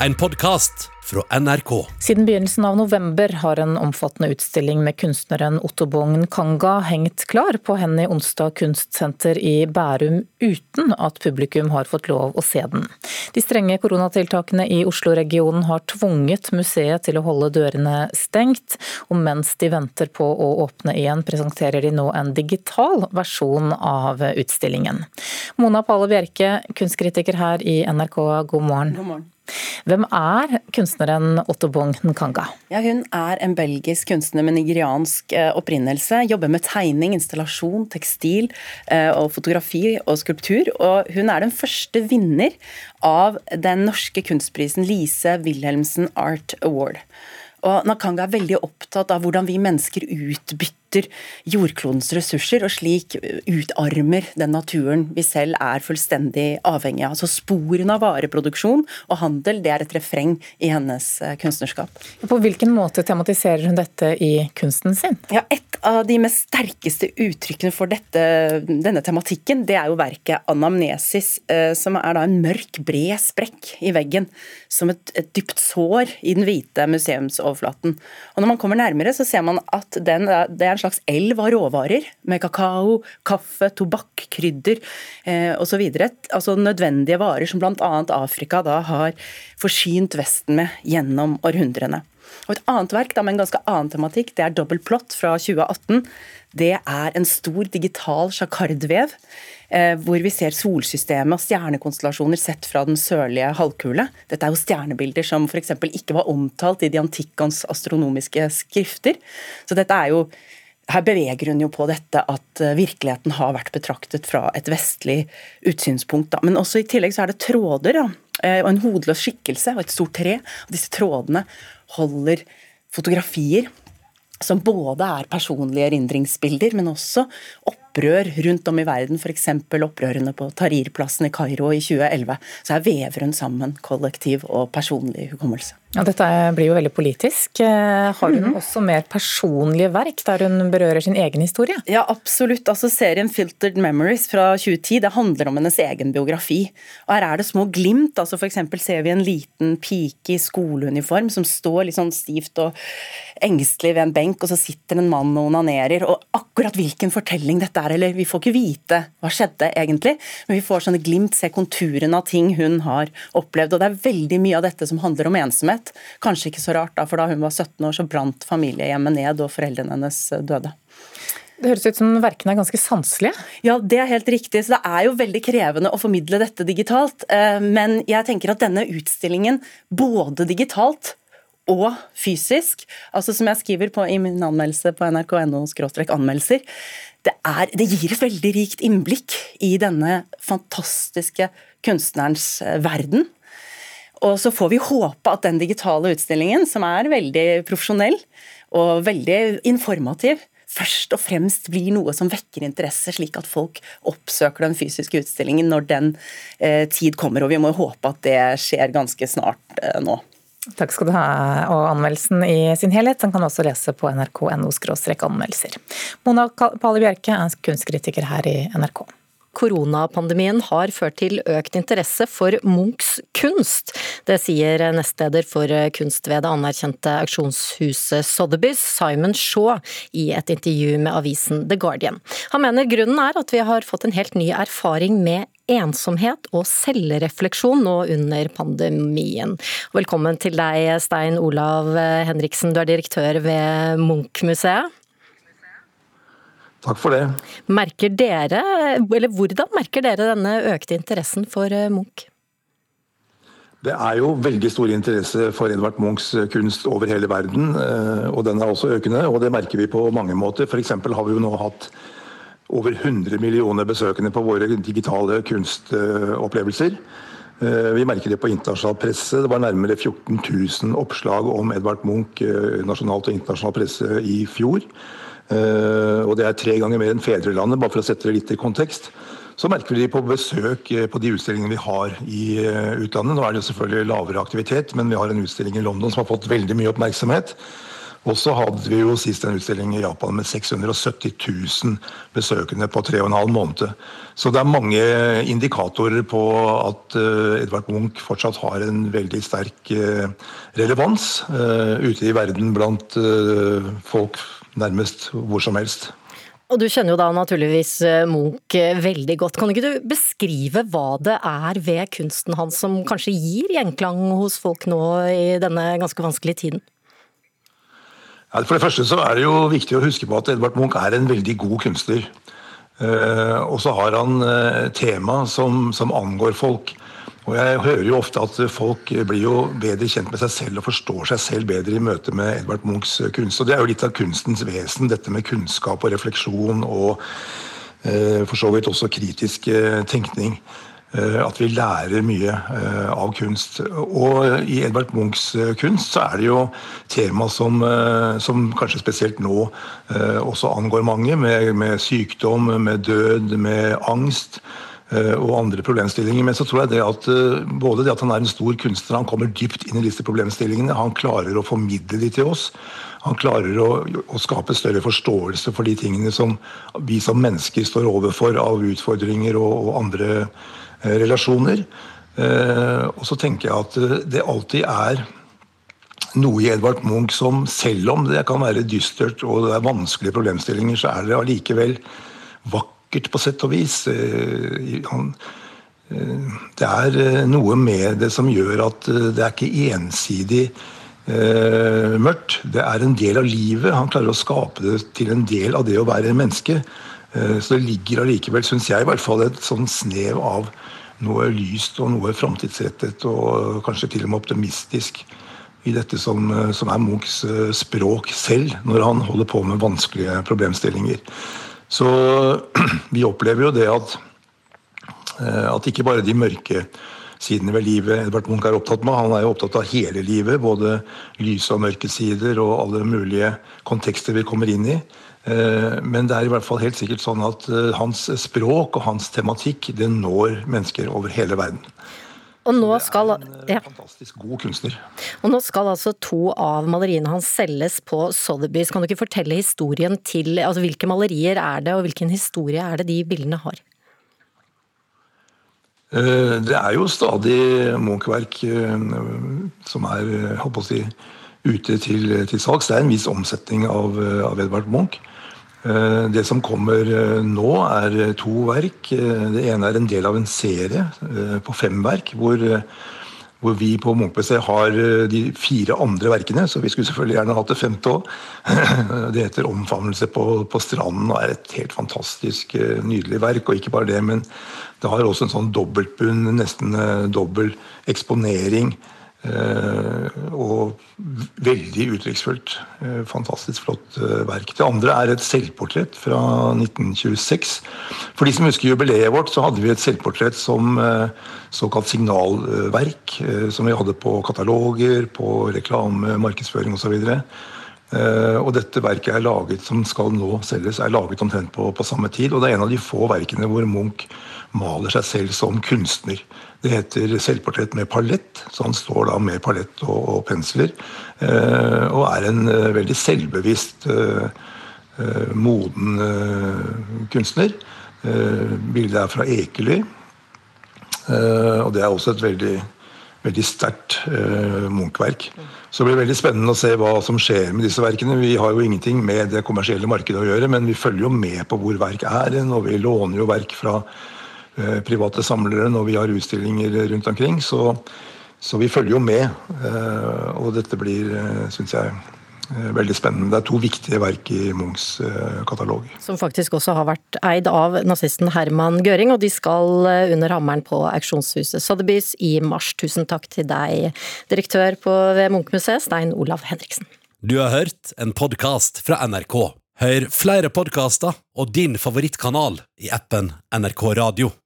en podkast fra NRK. Siden begynnelsen av november har en omfattende utstilling med kunstneren Otto Bogn Kanga hengt klar på Henny Onsdag kunstsenter i Bærum, uten at publikum har fått lov å se den. De strenge koronatiltakene i Oslo-regionen har tvunget museet til å holde dørene stengt, og mens de venter på å åpne igjen, presenterer de nå en digital versjon av utstillingen. Mona Pale Bjerke, kunstkritiker her i NRK, god morgen. God morgen. Hvem er kunstneren Otto Bong Nkanga? Ja, hun er en belgisk kunstner med nigeriansk eh, opprinnelse. Jobber med tegning, installasjon, tekstil eh, og fotografi og skulptur. Og hun er den første vinner av den norske kunstprisen Lise Wilhelmsen Art Award. Og Nakanga er veldig opptatt av hvordan vi mennesker utbytter jordklodens ressurser, og slik utarmer den naturen vi selv er fullstendig avhengig av. Så Sporene av vareproduksjon og handel det er et refreng i hennes eh, kunstnerskap. På hvilken måte tematiserer hun dette i kunsten sin? Ja, Et av de mest sterkeste uttrykkene for dette, denne tematikken, det er jo verket 'Anamnesis', eh, som er da en mørk, bred sprekk i veggen, som et, et dypt sår i den hvite museumsoverflaten. Og Når man kommer nærmere, så ser man at den, det er en slags elv av råvarer, med kakao, kaffe, tobakk, krydder eh, osv. Altså nødvendige varer som bl.a. Afrika da har forsynt Vesten med gjennom århundrene. Og Et annet verk da, med en ganske annen tematikk, det er Double Plot fra 2018. Det er en stor digital sjakardvev, eh, hvor vi ser solsystemet og stjernekonstellasjoner sett fra den sørlige halvkule. Dette er jo stjernebilder som f.eks. ikke var omtalt i de antikkens astronomiske skrifter. Så dette er jo her beveger hun jo på dette at eh, virkeligheten har vært betraktet fra et vestlig utsynspunkt. Da. Men også i tillegg så er det tråder da, eh, og en hodeløs skikkelse og et stort tre. Og disse trådene holder fotografier som både er personlige erindringsbilder, men også opprør rundt om i verden, f.eks. opprørene på Tahrir-plassen i Kairo i 2011. Så her vever hun sammen kollektiv og personlig hukommelse. Ja, dette blir jo veldig politisk. Eh, har hun mm. også mer personlige verk der hun berører sin egen historie? Ja, absolutt. Altså, serien 'Filtered Memories' fra 2010 det handler om hennes egen biografi. Og Her er det små glimt. altså F.eks. ser vi en liten pike i skoleuniform som står litt sånn stivt og engstelig ved en benk, og så sitter en mann og onanerer. Og akkurat hvilken fortelling dette er, eller vi får ikke vite hva skjedde egentlig, men vi får sånne glimt, se konturene av ting hun har opplevd. Og det er veldig mye av dette som handler om ensomhet født. Kanskje ikke så rart, da, for da hun var 17 år, så brant familiehjemmet ned, og foreldrene hennes eh, døde. Det høres ut som verkene er ganske sanselige? Ja, det er helt riktig. Så det er jo veldig krevende å formidle dette digitalt. Eh, men jeg tenker at denne utstillingen, både digitalt og fysisk, altså som jeg skriver på, i min anmeldelse på nrk.no anmeldelser, det, er, det gir et veldig rikt innblikk i denne fantastiske kunstnerens eh, verden. Og så får vi håpe at den digitale utstillingen, som er veldig profesjonell og veldig informativ, først og fremst blir noe som vekker interesse, slik at folk oppsøker den fysiske utstillingen når den eh, tid kommer. Og vi må håpe at det skjer ganske snart eh, nå. Takk skal du ha. Og anmeldelsen i sin helhet den kan du også lese på nrk.no anmeldelser. Mona Pali Bjerke er kunstkritiker her i NRK koronapandemien har ført til økt interesse for Munchs kunst. Det sier nestleder for kunst ved det anerkjente auksjonshuset Sotheby's, Simon Shaw, i et intervju med avisen The Guardian. Han mener grunnen er at vi har fått en helt ny erfaring med ensomhet og selvrefleksjon nå under pandemien. Velkommen til deg, Stein Olav Henriksen, du er direktør ved Munch-museet. Takk for det. Merker dere, eller Hvordan merker dere denne økte interessen for eh, Munch? Det er jo veldig stor interesse for Edvard Munchs kunst over hele verden. Eh, og Den er også økende, og det merker vi på mange måter. F.eks. har vi jo nå hatt over 100 millioner besøkende på våre digitale kunstopplevelser. Eh, vi merker det på internasjonal presse. Det var nærmere 14 000 oppslag om Edvard Munch nasjonalt og internasjonal presse i fjor. Eh, og det er tre ganger mer enn fedrelandet, bare for å sette det litt i kontekst. Så merker vi de på besøk eh, på de utstillingene vi har i eh, utlandet. Nå er det selvfølgelig lavere aktivitet, men vi har en utstilling i London som har fått veldig mye oppmerksomhet. Og så hadde vi jo sist en utstilling i Japan med 670 000 besøkende på tre og en halv måned. Så det er mange indikatorer på at uh, Edvard Munch fortsatt har en veldig sterk uh, relevans uh, ute i verden blant folk nærmest hvor som helst. Og du kjenner jo da naturligvis Munch veldig godt. Kan ikke du beskrive hva det er ved kunsten hans som kanskje gir gjenklang hos folk nå i denne ganske vanskelige tiden? For det første så er det jo viktig å huske på at Edvard Munch er en veldig god kunstner. Eh, og så har han eh, tema som, som, angår folk. Og jeg hører jo ofte at folk blir jo bedre kjent med seg selv og forstår seg selv bedre i møte med Edvard Munchs kunst. Og det er jo litt av kunstens vesen, dette med kunnskap og refleksjon og eh, for så vidt også kritisk tenkning. Eh, at vi lærer mye eh, av kunst. Og i Edvard Munchs eh, kunst så er det jo tema som, som kanskje spesielt nå også angår mange, med, med, sykdom, med død, med angst og andre problemstillinger. Men så tror jeg det at både det at han er en stor kunstner, han kommer dypt inn i disse problemstillingene, han klarer å formidle de til oss. Han klarer å, å, skape større forståelse for de tingene som vi som mennesker står overfor av utfordringer og, og andre relasjoner. Eh, og så tenker jeg at eh, det alltid er noe i Edvard Munch som, selv om det kan være dystert og det er vanskelige problemstillinger, så er det allikevel vakkert på sett og vis. Det er noe med det som gjør at det er ikke ensidig mørkt. Det er en del av livet. Han klarer å skape det til en del av det å være menneske. Så det ligger allikevel, syns jeg, i hvert fall et sånn snev av noe lyst og noe framtidsrettet og kanskje til og med optimistisk i dette som, som, er Munchs eh, språk selv, når han holder på med vanskelige problemstillinger. Så vi opplever jo det at, eh, at ikke bare de mørke sidene ved livet Edvard Munch er opptatt med, han er jo opptatt av hele livet. Både lyse og mørke sider og alle mulige kontekster vi kommer inn i. Eh, men det er i hvert fall helt sikkert sånn at eh, hans språk og hans tematikk det når mennesker over hele verden. Og nå skal, ja. fantastisk god kunstner. Og nå skal altså to av maleriene hans selges på Sotheby's. Kan du ikke fortelle historien til altså Hvilke malerier er det, og hvilken historie er det de bildene har? Eh, det er jo stadig Munch-verk som er holdt på å si, ute til, til salgs. Det er en viss omsetning av, av Edvard Munch. Eh, det som kommer eh, nå, er eh, to verk. Det ene er en del av en serie på fem verk, hvor, hvor vi på Munch-PC har de fire andre verkene. Så vi skulle selvfølgelig gjerne hatt det femte òg. Det heter 'Omfavnelse på, på, stranden' og er et helt fantastisk nydelig verk. Og ikke bare det, men det har også en sånn dobbeltbunn, nesten dobbel eksponering Eh, og veldig uttrykksfullt. Eh, fantastisk flott eh, verk. Det andre er et selvportrett fra 1926. For de som husker jubileet vårt, så hadde vi et selvportrett som såkalt signalverk. Som vi hadde på kataloger, på reklame, markedsføring osv. Og dette verket er laget, som skal nå selges, er laget omtrent på, på samme tid. Og det er en av de få verkene hvor Munch maler seg selv som kunstner. Det heter 'Selvportrett med palett', så han står da med palett og, og pensler. Eh, og er en eh, veldig selvbevisst, eh, eh moden eh, kunstner. Eh, bildet er fra Ekely. og det er også et veldig, veldig sterkt Munch-verk. Så det blir veldig spennende å se hva som skjer med disse verkene. Vi har jo ingenting med det kommersielle markedet å gjøre, men vi følger jo med på hvor verk er og vi låner jo verk fra Eh, private samlere når vi har utstillinger rundt omkring. Så, så vi følger jo med. Eh, og dette blir, eh, syns jeg, veldig spennende. Det er to viktige verk i Munchs katalog. Som faktisk også har vært eid av nazisten Herman Gøring, og de skal under hammeren på auksjonshuset Sotheby's i mars. Tusen takk til deg, direktør på ved Munch-museet, Stein Olav Henriksen. Du har hørt en podkast fra NRK. Hør flere podkaster og din favorittkanal i appen NRK Radio.